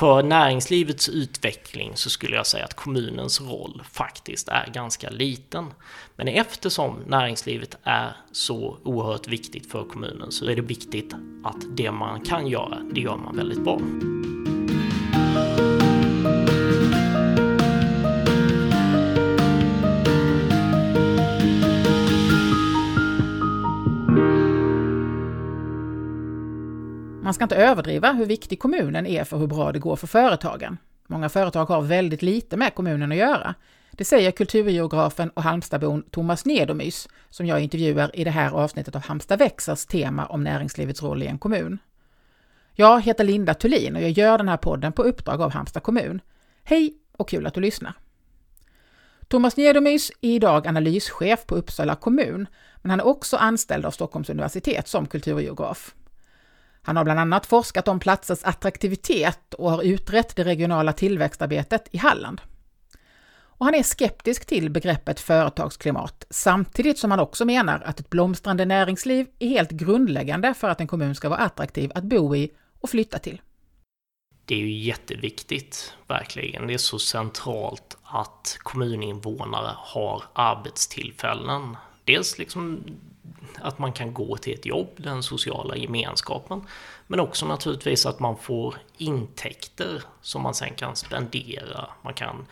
för näringslivets utveckling så skulle jag säga att kommunens roll faktiskt är ganska liten. Men eftersom näringslivet är så oerhört viktigt för kommunen så är det viktigt att det man kan göra, det gör man väldigt bra. Man ska inte överdriva hur viktig kommunen är för hur bra det går för företagen. Många företag har väldigt lite med kommunen att göra. Det säger kulturgeografen och Halmstadbon Thomas Nedomys, som jag intervjuar i det här avsnittet av Halmstad växers tema om näringslivets roll i en kommun. Jag heter Linda Thulin och jag gör den här podden på uppdrag av Halmstad kommun. Hej och kul att du lyssnar! Thomas Nedomys är idag analyschef på Uppsala kommun, men han är också anställd av Stockholms universitet som kulturgeograf. Han har bland annat forskat om platsers attraktivitet och har utrett det regionala tillväxtarbetet i Halland. Och han är skeptisk till begreppet företagsklimat, samtidigt som han också menar att ett blomstrande näringsliv är helt grundläggande för att en kommun ska vara attraktiv att bo i och flytta till. Det är ju jätteviktigt, verkligen. Det är så centralt att kommuninvånare har arbetstillfällen. Dels liksom att man kan gå till ett jobb, den sociala gemenskapen. Men också naturligtvis att man får intäkter som man sen kan spendera. Man kan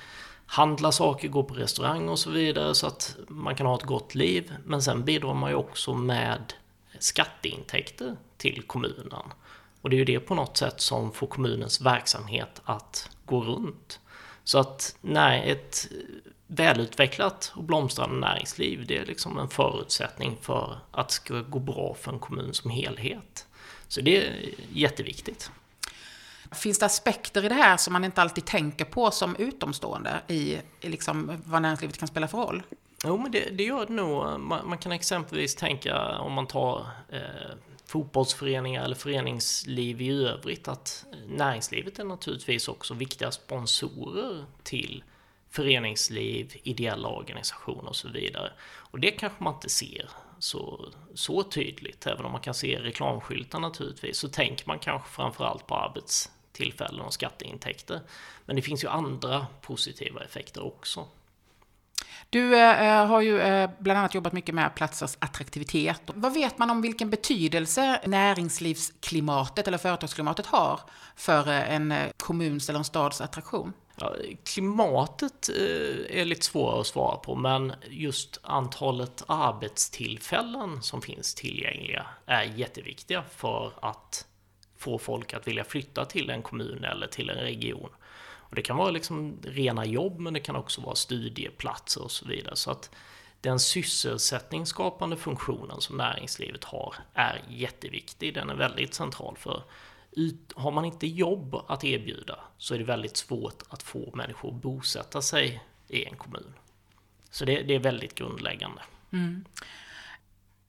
handla saker, gå på restaurang och så vidare så att man kan ha ett gott liv. Men sen bidrar man ju också med skatteintäkter till kommunen. Och det är ju det på något sätt som får kommunens verksamhet att gå runt. Så att nej, ett välutvecklat och blomstrande näringsliv, det är liksom en förutsättning för att det ska gå bra för en kommun som helhet. Så det är jätteviktigt. Finns det aspekter i det här som man inte alltid tänker på som utomstående i, i liksom vad näringslivet kan spela för roll? Jo, men det, det gör det nog. Man, man, kan exempelvis tänka om man tar eh, fotbollsföreningar eller föreningsliv i övrigt att näringslivet är naturligtvis också viktiga sponsorer till föreningsliv, ideella organisationer och så vidare. Och det kanske man inte ser så, så tydligt, även om man kan se reklamskyltar naturligtvis, så tänker man kanske framförallt på arbetstillfällen och skatteintäkter. Men det finns ju andra positiva effekter också. Du eh, eh har ju eh, bland annat jobbat mycket med platsers attraktivitet. Vad vet man om vilken betydelse näringslivsklimatet eller företagsklimatet har för eh, en eh, kommuns eller en stads attraktion? Ja, klimatet eh, är lite svårare att svara på, men just antalet arbetstillfällen som finns tillgängliga är jätteviktiga för att få folk att vilja flytta till en kommun eller till en region. Och det kan vara liksom rena jobb, men det kan också vara studieplatser och så vidare. Så att den sysselsättningsskapande funktionen som näringslivet har är jätteviktig. Den är väldigt central för har man inte jobb att erbjuda så är det väldigt svårt att få människor att bosätta sig i en kommun. Så det, det är väldigt grundläggande. Mm.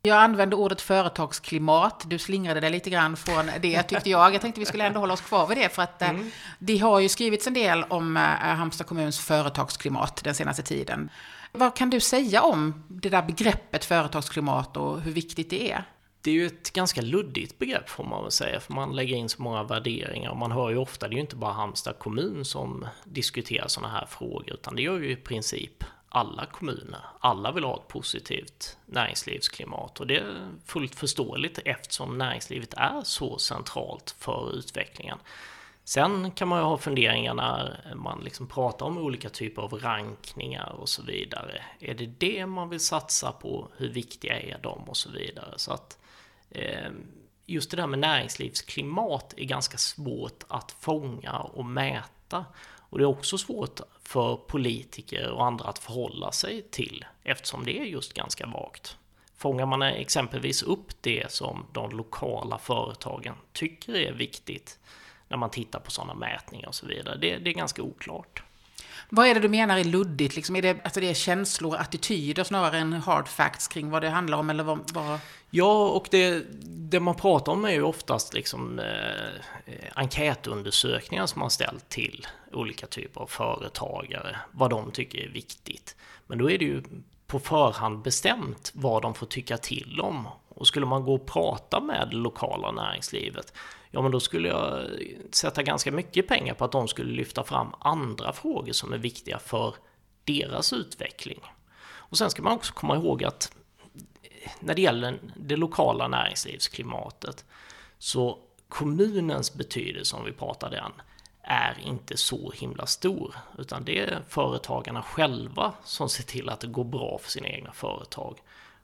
Jag använde ordet företagsklimat. Du slingrade dig lite grann från det tyckte jag. Jag tänkte vi skulle ändå hålla oss kvar vid det för att eh, mm. det har ju skrivits en del om eh, Halmstad kommuns företagsklimat den senaste tiden. Vad kan du säga om det där begreppet företagsklimat och hur viktigt det är? Det är ju ett ganska luddigt begrepp får man väl säga, för man lägger in så många värderingar. Och man hör ju ofta, det är ju inte bara Halmstad kommun som diskuterar sådana här frågor, utan det gör ju i princip alla kommuner. Alla vill ha ett positivt näringslivsklimat och det är fullt förståeligt eftersom näringslivet är så centralt för utvecklingen. Sen kan man ju ha funderingar när man liksom pratar om olika typer av rankningar och så vidare. Är det det man vill satsa på? Hur viktiga är de och så vidare? Så att Eh, Ehm, just det där med näringslivsklimat är ganska svårt att fånga och mäta. Och det är också svårt för politiker och andra att förhålla sig till eftersom det är just ganska vagt. Fångar man exempelvis upp det som de lokala företagen tycker är viktigt när man tittar på sådana mätningar och så vidare, det, det är ganska oklart. Vad är det du menar är luddigt? Liksom, är, det, alltså det är känslor och attityder snarare än hard facts kring vad det handlar om? Eller vad, vad... Ja, och det, det man pratar om är ju oftast liksom, eh, eh, enkätundersökningar som man ställt till olika typer av företagare, vad de tycker är viktigt. Men då är det ju på förhand bestämt vad de får tycka till om. Och skulle man gå och prata med det lokala näringslivet, ja men då skulle jag sätta ganska mycket pengar på att de skulle lyfta fram andra frågor som är viktiga för deras utveckling. Och sen ska man också komma ihåg att när det gäller det lokala näringslivsklimatet så kommunens betydelse, om vi pratar den, är inte så himla stor, utan det är företagarna själva som ser till att det går bra för sina egna företag.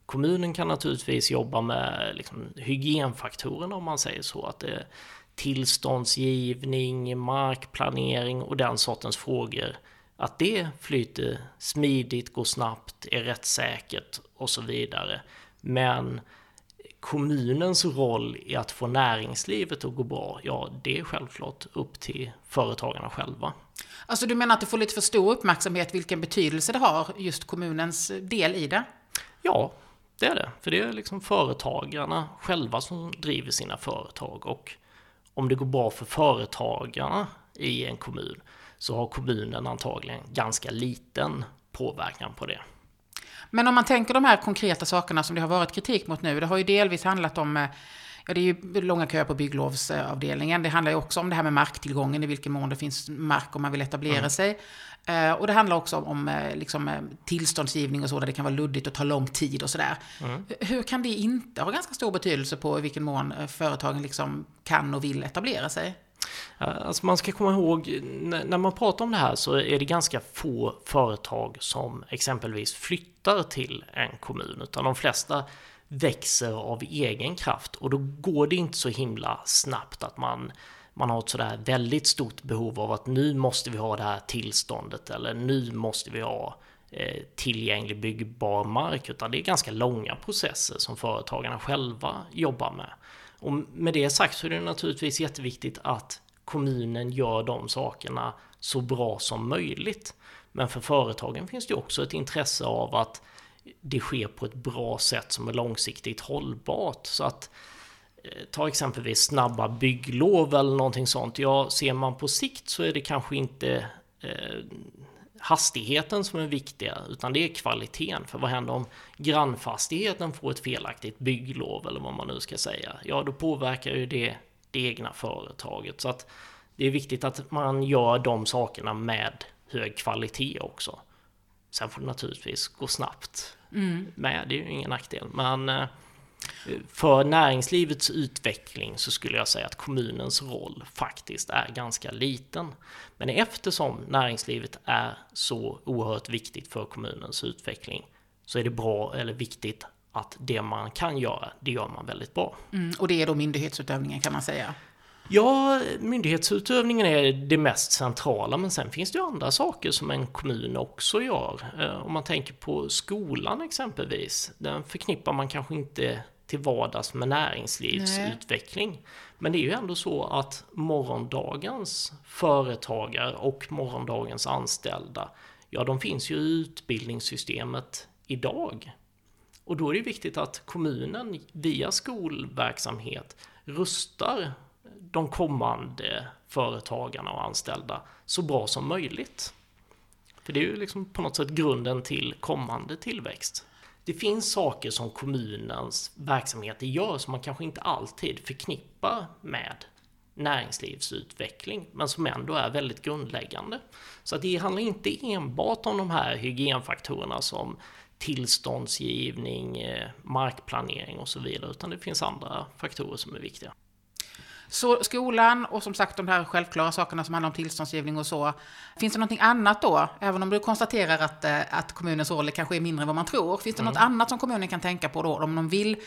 Kommunen kan naturligtvis jobba med liksom, hygienfaktorerna om man säger så, att det är tillståndsgivning, markplanering och den sortens frågor. Att det flyter smidigt, går snabbt, är rättssäkert och så vidare. Men kommunens roll i att få näringslivet att gå bra, ja det är självklart upp till företagarna själva. Alltså du menar att det får lite för stor uppmärksamhet vilken betydelse det har, just kommunens del i det? Ja, det är det. För det är liksom företagarna själva som driver sina företag och om det går bra för företagarna i en kommun så har kommunen antagligen ganska liten påverkan på det. Men om man tänker de här konkreta sakerna som det har varit kritik mot nu, det har ju delvis handlat om eh, Ja, det är ju långa köer på bygglovsavdelningen. Det handlar ju också om det här med marktillgången, i vilken mån det finns mark om man vill etablera mm. sig. Eh, och det handlar också om eh, liksom, tillståndsgivning och så, där det kan vara luddigt och ta lång tid och sådär. Mm. Hur kan det inte ha ganska stor betydelse på i vilken mån företagen liksom kan och vill etablera sig? Eh, alltså man ska komma ihåg, när man pratar om det här så är det ganska få företag som exempelvis flyttar till en kommun, utan de flesta växer av egen kraft och då går det inte så himla snabbt att man man har ett sådär väldigt stort behov av att nu måste vi ha det här tillståndet eller nu måste vi ha eh, tillgänglig byggbar mark utan det är ganska långa processer som företagarna själva jobbar med. Och med det sagt så är det naturligtvis jätteviktigt att kommunen gör de sakerna så bra som möjligt. Men för företagen finns det också ett intresse av att det sker på ett bra sätt som är långsiktigt hållbart. Så att eh, ta exempelvis snabba bygglov eller någonting sånt. Ja, ser man på sikt så är det kanske inte eh, hastigheten som är viktiga, utan det är kvaliteten. För vad händer om grannfastigheten får ett felaktigt bygglov eller vad man nu ska säga? Ja, då påverkar ju det det egna företaget. Så att det är viktigt att man gör de sakerna med hög kvalitet också. Sen får det naturligtvis gå snabbt mm. med, det är ju ingen nackdel. Men eh, för näringslivets utveckling så skulle jag säga att kommunens roll faktiskt är ganska liten. Men eftersom näringslivet är så oerhört viktigt för kommunens utveckling så är det bra eller viktigt att det man kan göra, det gör man väldigt bra. Mm, och det är då myndighetsutövningen kan man säga? Ja, myndighetsutövningen är det mest centrala, men sen finns det ju andra saker som en kommun också gör. Eh, om man tänker på skolan exempelvis, den förknippar man kanske inte till vardags med näringslivsutveckling. Nej. Men det är ju ändå så att morgondagens företagare och morgondagens anställda, ja de finns ju i utbildningssystemet idag. Och då är det viktigt att kommunen via skolverksamhet rustar de kommande företagarna och anställda så bra som möjligt. För det är ju liksom på något sätt grunden till kommande tillväxt. Det finns saker som kommunens verksamheter gör som man kanske inte alltid förknippar med näringslivsutveckling, men som ändå är väldigt grundläggande. Så det handlar inte enbart om de här hygienfaktorerna som tillståndsgivning, eh, markplanering och så vidare, utan det finns andra faktorer som är viktiga. Så skolan och som sagt de här självklara sakerna som handlar om tillståndsgivning och så. Finns det någonting annat då? Även om du konstaterar att, eh, att kommunens roll kanske är mindre än vad man tror. Finns det mm. något annat som kommunen kan tänka på då om de vill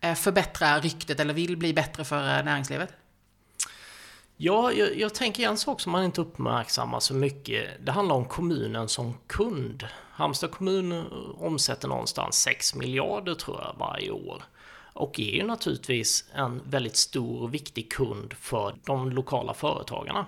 eh, förbättra ryktet eller vill bli bättre för näringslivet? Ja, jag, jag, tänker en sak som man inte uppmärksammar så mycket. Det handlar om kommunen som kund. Halmstad kommun omsätter någonstans 6 miljarder tror jag varje år. Och är ju naturligtvis en väldigt stor och viktig kund för de lokala företagarna.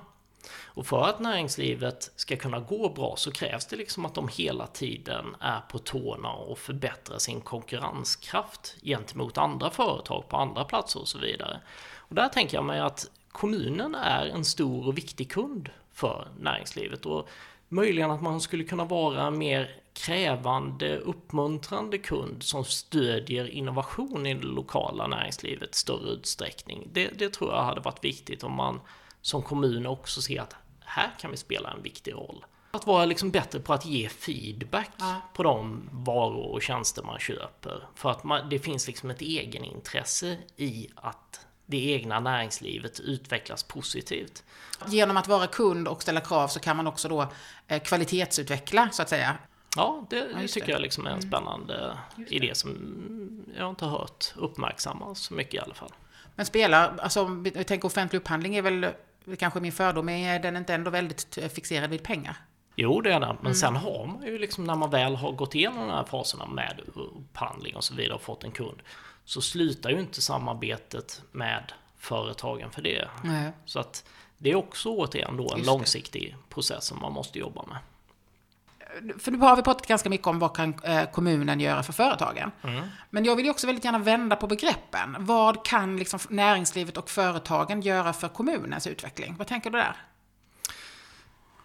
Och för att näringslivet ska kunna gå bra så krävs det liksom att de hela tiden är på tårna och förbättrar sin konkurrenskraft gentemot andra företag på andra platser och så vidare. Och där tänker jag mig att kommunen är en stor och viktig kund för näringslivet och möjligen att man skulle kunna vara mer krävande, uppmuntrande kund som stödjer innovation i det lokala näringslivet i större utsträckning. Det, det tror jag hade varit viktigt om man som kommun också ser att här kan vi spela en viktig roll. Att vara liksom bättre på att ge feedback ja. på de varor och tjänster man köper. För att man, det finns liksom ett egenintresse i att det egna näringslivet utvecklas positivt. Genom att vara kund och ställa krav så kan man också då eh, kvalitetsutveckla så att säga. Ja, det, det tycker det. jag liksom är en mm. spännande mm. idé som jag inte har hört uppmärksammas så mycket i alla fall. Men spelar, alltså om vi tänker offentlig upphandling är väl kanske min fördom, är den inte ändå väldigt fixerad vid pengar? Jo, det är den. Men mm. sen har man ju liksom när man väl har gått igenom de här faserna med upphandling och så vidare och fått en kund så slutar ju inte samarbetet med företagen för det. Nej. Så att det är också återigen då en Just långsiktig det. process som man måste jobba med. För nu har vi pratat ganska mycket om vad kan eh, kommunen göra för företagen. Mm. Men jag vill ju också väldigt gärna vända på begreppen. Vad kan liksom näringslivet och företagen göra för kommunens utveckling? Vad tänker du där?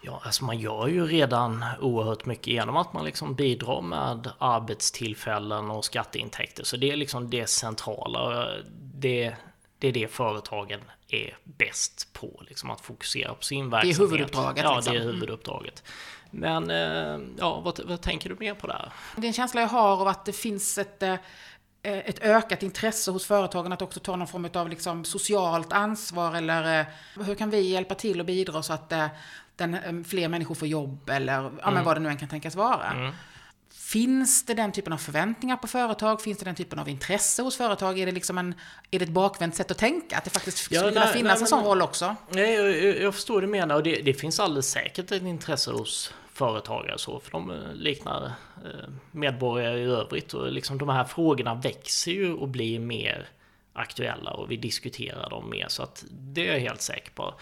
Ja, alltså man gör ju redan oerhört mycket genom att man liksom bidrar med arbetstillfällen och skatteintäkter. Så det är liksom det centrala. Det, det är det företagen är bäst på, liksom att fokusera på sin verksamhet. Det är huvuduppdraget. Ja, liksom. det är mm. huvuduppdraget. Men eh, ja, vad, vad tänker du mer på där? Det är en känsla jag har av att det finns ett eh, ett ökat intresse hos företagen att också ta någon form av liksom socialt ansvar eller eh, hur kan vi hjälpa till och bidra så att den, fler människor får jobb eller ja, men mm. vad det nu än kan tänkas vara. Mm. Finns det den typen av förväntningar på företag? Finns det den typen av intresse hos företag? Är det, liksom en, är det ett bakvänt sätt att tänka? Att det faktiskt skulle ja, kunna finnas nej, en sån roll också? Nej, jag, jag förstår det du menar och det, det, finns alldeles säkert ett intresse hos företagare så, för de eh, liknar eh, medborgare i övrigt och liksom de här frågorna växer ju och blir mer aktuella och vi diskuterar dem mer så att det är jag helt säker på.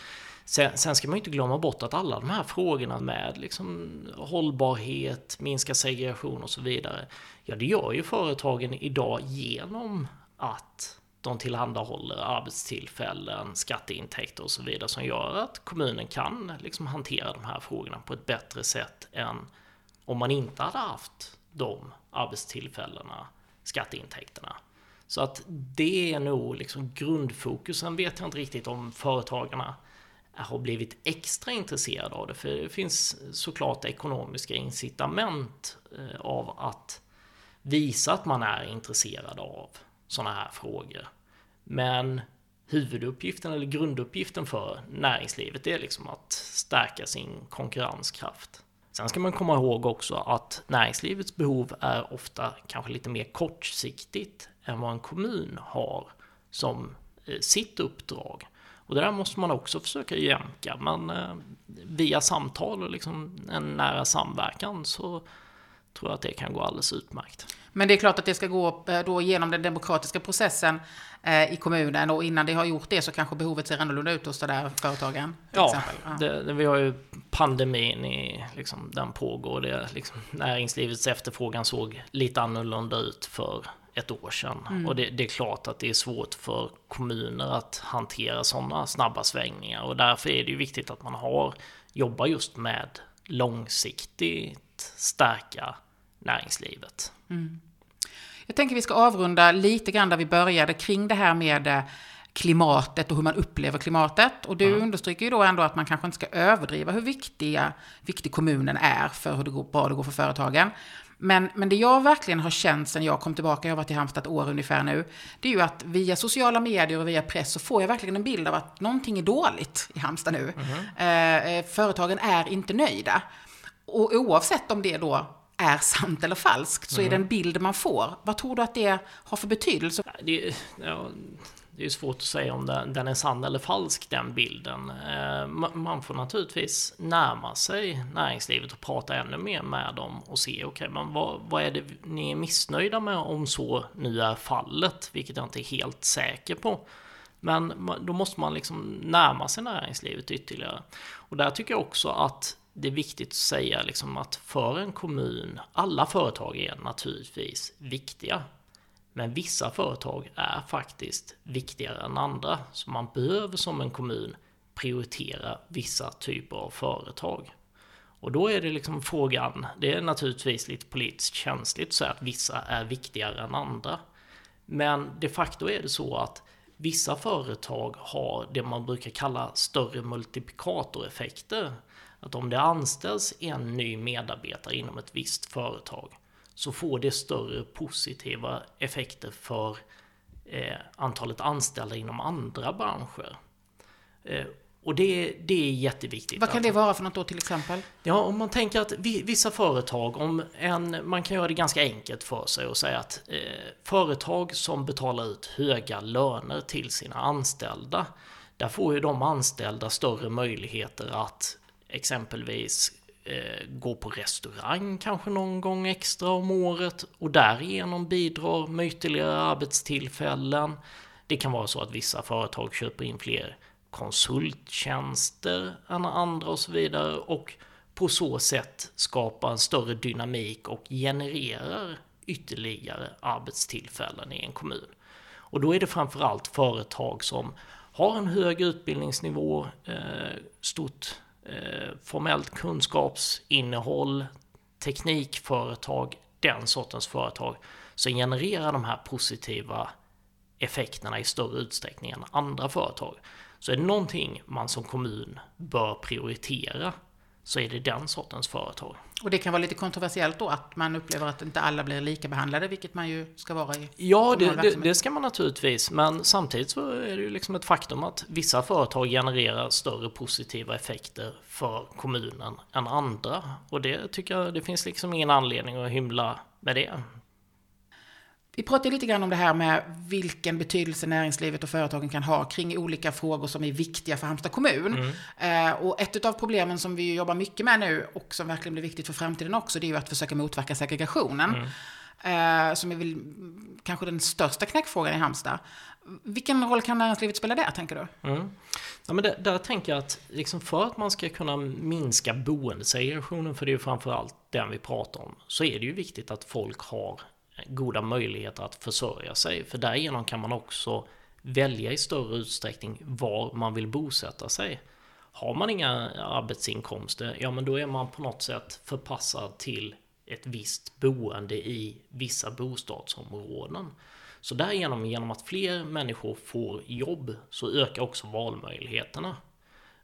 Sen, sen, ska man ju inte glömma bort att alla de här frågorna med liksom hållbarhet, minska segregation och så vidare. Ja, det gör ju företagen idag genom att de tillhandahåller arbetstillfällen, skatteintäkter och så vidare som gör att kommunen kan liksom hantera de här frågorna på ett bättre sätt än om man inte hade haft de arbetstillfällena, skatteintäkterna. Så att det är nog liksom grundfokusen vet jag inte riktigt om företagarna har blivit extra intresserade av det. För det finns såklart ekonomiska incitament eh, av att visa att man är intresserad av sådana här frågor. Men huvuduppgiften eller grunduppgiften för näringslivet är liksom att stärka sin konkurrenskraft. Sen ska man komma ihåg också att näringslivets behov är ofta kanske lite mer kortsiktigt än vad en kommun har som eh, sitt uppdrag. Och det där måste man också försöka jämka. Men eh, via samtal och liksom en nära samverkan så tror jag att det kan gå alldeles utmärkt. Men det är klart att det ska gå eh, då genom den demokratiska processen eh, i kommunen och innan det har gjort det så kanske behovet ser annorlunda ut hos de där företagen? Ja, ja. Det, det, vi har ju pandemin, i, liksom, den pågår. Det, liksom, näringslivets efterfrågan såg lite annorlunda ut för ett år sedan. Mm. Och det, det, är klart att det är svårt för kommuner att hantera sådana snabba svängningar. Och därför är det ju viktigt att man har, jobbar just med långsiktigt stärka näringslivet. Mm. Jag tänker vi ska avrunda lite grann där vi började kring det här med eh, klimatet och hur man upplever klimatet. Och du mm. understryker ju då ändå att man kanske inte ska överdriva hur viktiga, viktig kommunen är för hur det går, bra det går för företagen. Men, men det jag verkligen har känt sen jag kom tillbaka, jag har varit i Halmstad ett år ungefär nu, det är ju att via sociala medier och via press så får jag verkligen en bild av att någonting är dåligt i Halmstad nu. Mm. Eh, företagen är inte nöjda. Och oavsett om det då är sant eller falskt, så mm. är det en bild man får. Vad tror du att det har för betydelse? Det, ja, det är svårt att säga om den, är sann eller falsk, den bilden. Eh, man får naturligtvis närma sig näringslivet och prata ännu mer med dem och se, okej, okay, men vad, vad är det ni är missnöjda med om så nu är fallet, vilket jag inte är helt säker på. Men då måste man liksom närma sig näringslivet ytterligare. Och där tycker jag också att det är viktigt att säga liksom att för en kommun, alla företag är naturligtvis viktiga. Men vissa företag är faktiskt viktigare än andra. Så man behöver som en kommun prioritera vissa typer av företag. Och då är det liksom frågan, det är naturligtvis lite politiskt känsligt så att vissa är viktigare än andra. Men de facto är det så att vissa företag har det man brukar kalla större multiplikatoreffekter. Att om det anställs en ny medarbetare inom ett visst företag så får det större positiva effekter för eh, antalet anställda inom andra branscher. Eh, och det, det är jätteviktigt. Vad kan det vara för något då till exempel? Ja, om man tänker att vissa företag, om en, man kan göra det ganska enkelt för sig och säga att eh, företag som betalar ut höga löner till sina anställda, där får ju de anställda större möjligheter att exempelvis eh, gå på restaurang kanske någon gång extra om året och därigenom bidrar med ytterligare arbetstillfällen. Det kan vara så att vissa företag köper in fler konsulttjänster än andra och så vidare och på så sätt skapar en större dynamik och genererar ytterligare arbetstillfällen i en kommun. Och då är det framförallt företag som har en hög utbildningsnivå, eh, stort Eh, formellt kunskapsinnehåll, teknikföretag, den sortens företag som genererar de här positiva effekterna i större utsträckning än andra företag. Så är det någonting man som kommun bör prioritera så är det den sortens företag. Och det kan vara lite kontroversiellt då att man upplever att inte alla blir lika behandlade, vilket man ju ska vara i Ja, det, det, det, ska man naturligtvis, men samtidigt så är det ju liksom ett faktum att vissa företag genererar större positiva effekter för kommunen än andra. Och det tycker jag, det finns liksom ingen anledning att hymla med det. Vi pratade lite grann om det här med vilken betydelse näringslivet och företagen kan ha kring olika frågor som är viktiga för Halmstad kommun. Mm. Eh, och ett av problemen som vi jobbar mycket med nu och som verkligen blir viktigt för framtiden också, det är ju att försöka motverka segregationen. Mm. Eh, som är väl kanske den största knäckfrågan i Halmstad. Vilken roll kan näringslivet spela där, tänker du? Mm. Ja, men där, där tänker jag att liksom för att man ska kunna minska boendesegregationen, för det är ju framförallt den vi pratar om, så är det ju viktigt att folk har goda möjligheter att försörja sig. För därigenom kan man också välja i större utsträckning var man vill bosätta sig. Har man inga arbetsinkomster, ja men då är man på något sätt förpassad till ett visst boende i vissa bostadsområden. Så därigenom, genom att fler människor får jobb, så ökar också valmöjligheterna.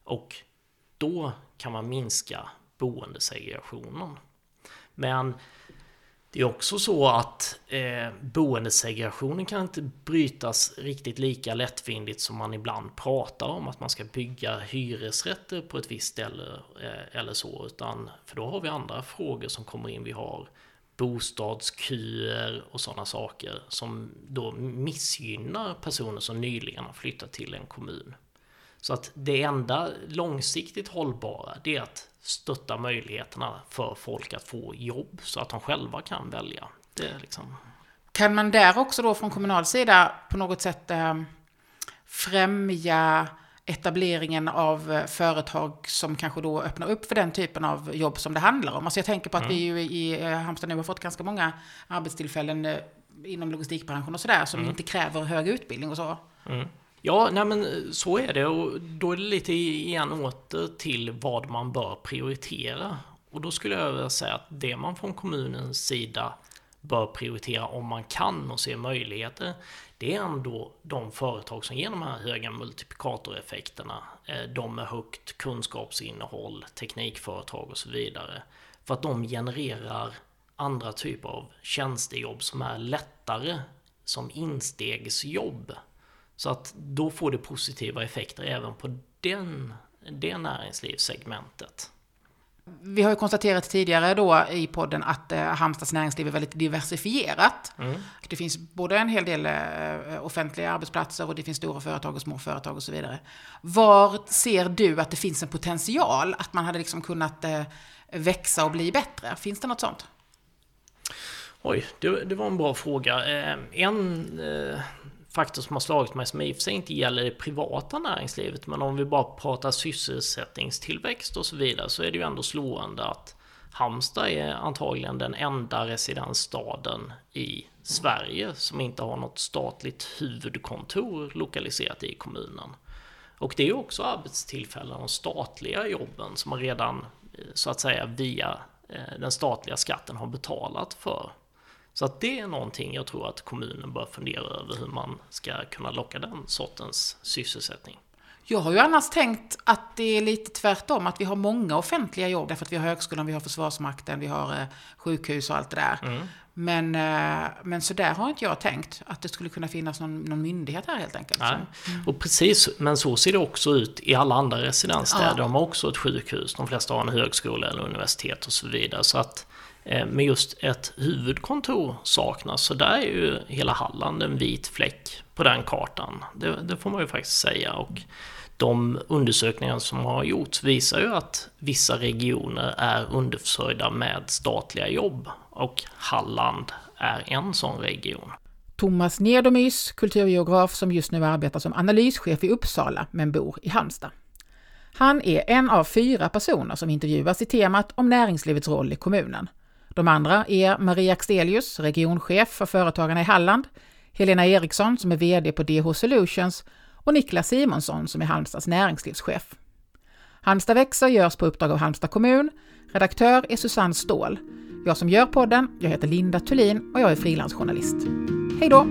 Och då kan man minska boendesegregationen. Men det är också så att eh, boendesegregationen kan inte brytas riktigt lika lättvindigt som man ibland pratar om att man ska bygga hyresrätter på ett visst ställe eh, eller så, utan för då har vi andra frågor som kommer in. Vi har bostadsköer och sådana saker som då missgynnar personer som nyligen har flyttat till en kommun. Så att det enda långsiktigt hållbara det är att stötta möjligheterna för folk att få jobb så att de själva kan välja. Det liksom... Kan man där också då från kommunal sida på något sätt eh, främja etableringen av eh, företag som kanske då öppnar upp för den typen av jobb som det handlar om. Alltså jag tänker på att mm. vi ju i eh, Halmstad nu har fått ganska många arbetstillfällen inom logistikbranschen och sådär som mm. inte kräver hög utbildning och så. Mm. Ja, nej men eh, så är det och då är det lite igen åter till vad man bör prioritera. Och då skulle jag vilja säga att det man från kommunens sida bör prioritera om man kan och ser möjligheter, det är ändå de företag som ger de här höga multiplikatoreffekterna, eh, de med högt kunskapsinnehåll, teknikföretag och så vidare. För att de genererar andra typer av tjänstejobb som är lättare som instegsjobb så att då får det positiva effekter även på den, det näringslivssegmentet. Vi har ju konstaterat tidigare då i podden att eh, Halmstads näringsliv är väldigt diversifierat. Mm. Det finns både en hel del eh, offentliga arbetsplatser och det finns stora företag och små företag och så vidare. Var ser du att det finns en potential att man hade liksom kunnat eh, växa och bli bättre? Finns det något sånt? Oj, det, det var en bra fråga. En faktor som har slagit mig som i och för sig inte gäller det privata näringslivet men om vi bara pratar sysselsättningstillväxt och så vidare så är det ju ändå slående att Halmstad är antagligen den enda residensstaden i Sverige som inte har något statligt huvudkontor lokaliserat i kommunen. Och det är också arbetstillfällen, de statliga jobben som man redan eh, så att säga via eh, den statliga skatten har betalat för. Så att det är någonting jag tror att kommunen bör fundera över hur man ska kunna locka den sortens sysselsättning. Jag har ju annars tänkt att det är lite tvärtom, att vi har många offentliga jobb, därför att vi har högskolan, vi har Försvarsmakten, vi har eh, sjukhus och allt det där. Mm. Men, eh, men så där har inte jag tänkt, att det skulle kunna finnas någon, någon myndighet här helt enkelt. Nej. Mm. Och precis, men så ser det också ut i alla andra residensstäder. Ja. De har också ett sjukhus, de flesta har en högskola eller universitet och så vidare. Så att Eh, men just ett huvudkontor saknas, så där är ju hela Halland en vit fläck på den kartan. Det, det, får man ju faktiskt säga. Och de undersökningar som har gjorts visar ju att vissa regioner är underförsörjda med statliga jobb och Halland är en sån region. Thomas Nedomys, kulturgeograf som just nu arbetar som analyschef i Uppsala men bor i Halmstad. Han är en av fyra personer som intervjuas i temat om näringslivets roll i kommunen. De andra är Maria Axelius, regionchef för Företagarna i Halland, Helena Eriksson som är VD på DH Solutions och Niklas Simonsson som är Halmstads näringslivschef. Halmstad växer görs på uppdrag av Halmstad kommun. Redaktör är Susanne Ståhl. Jag som gör podden, jag heter Linda Thulin och jag är frilansjournalist. Hej då!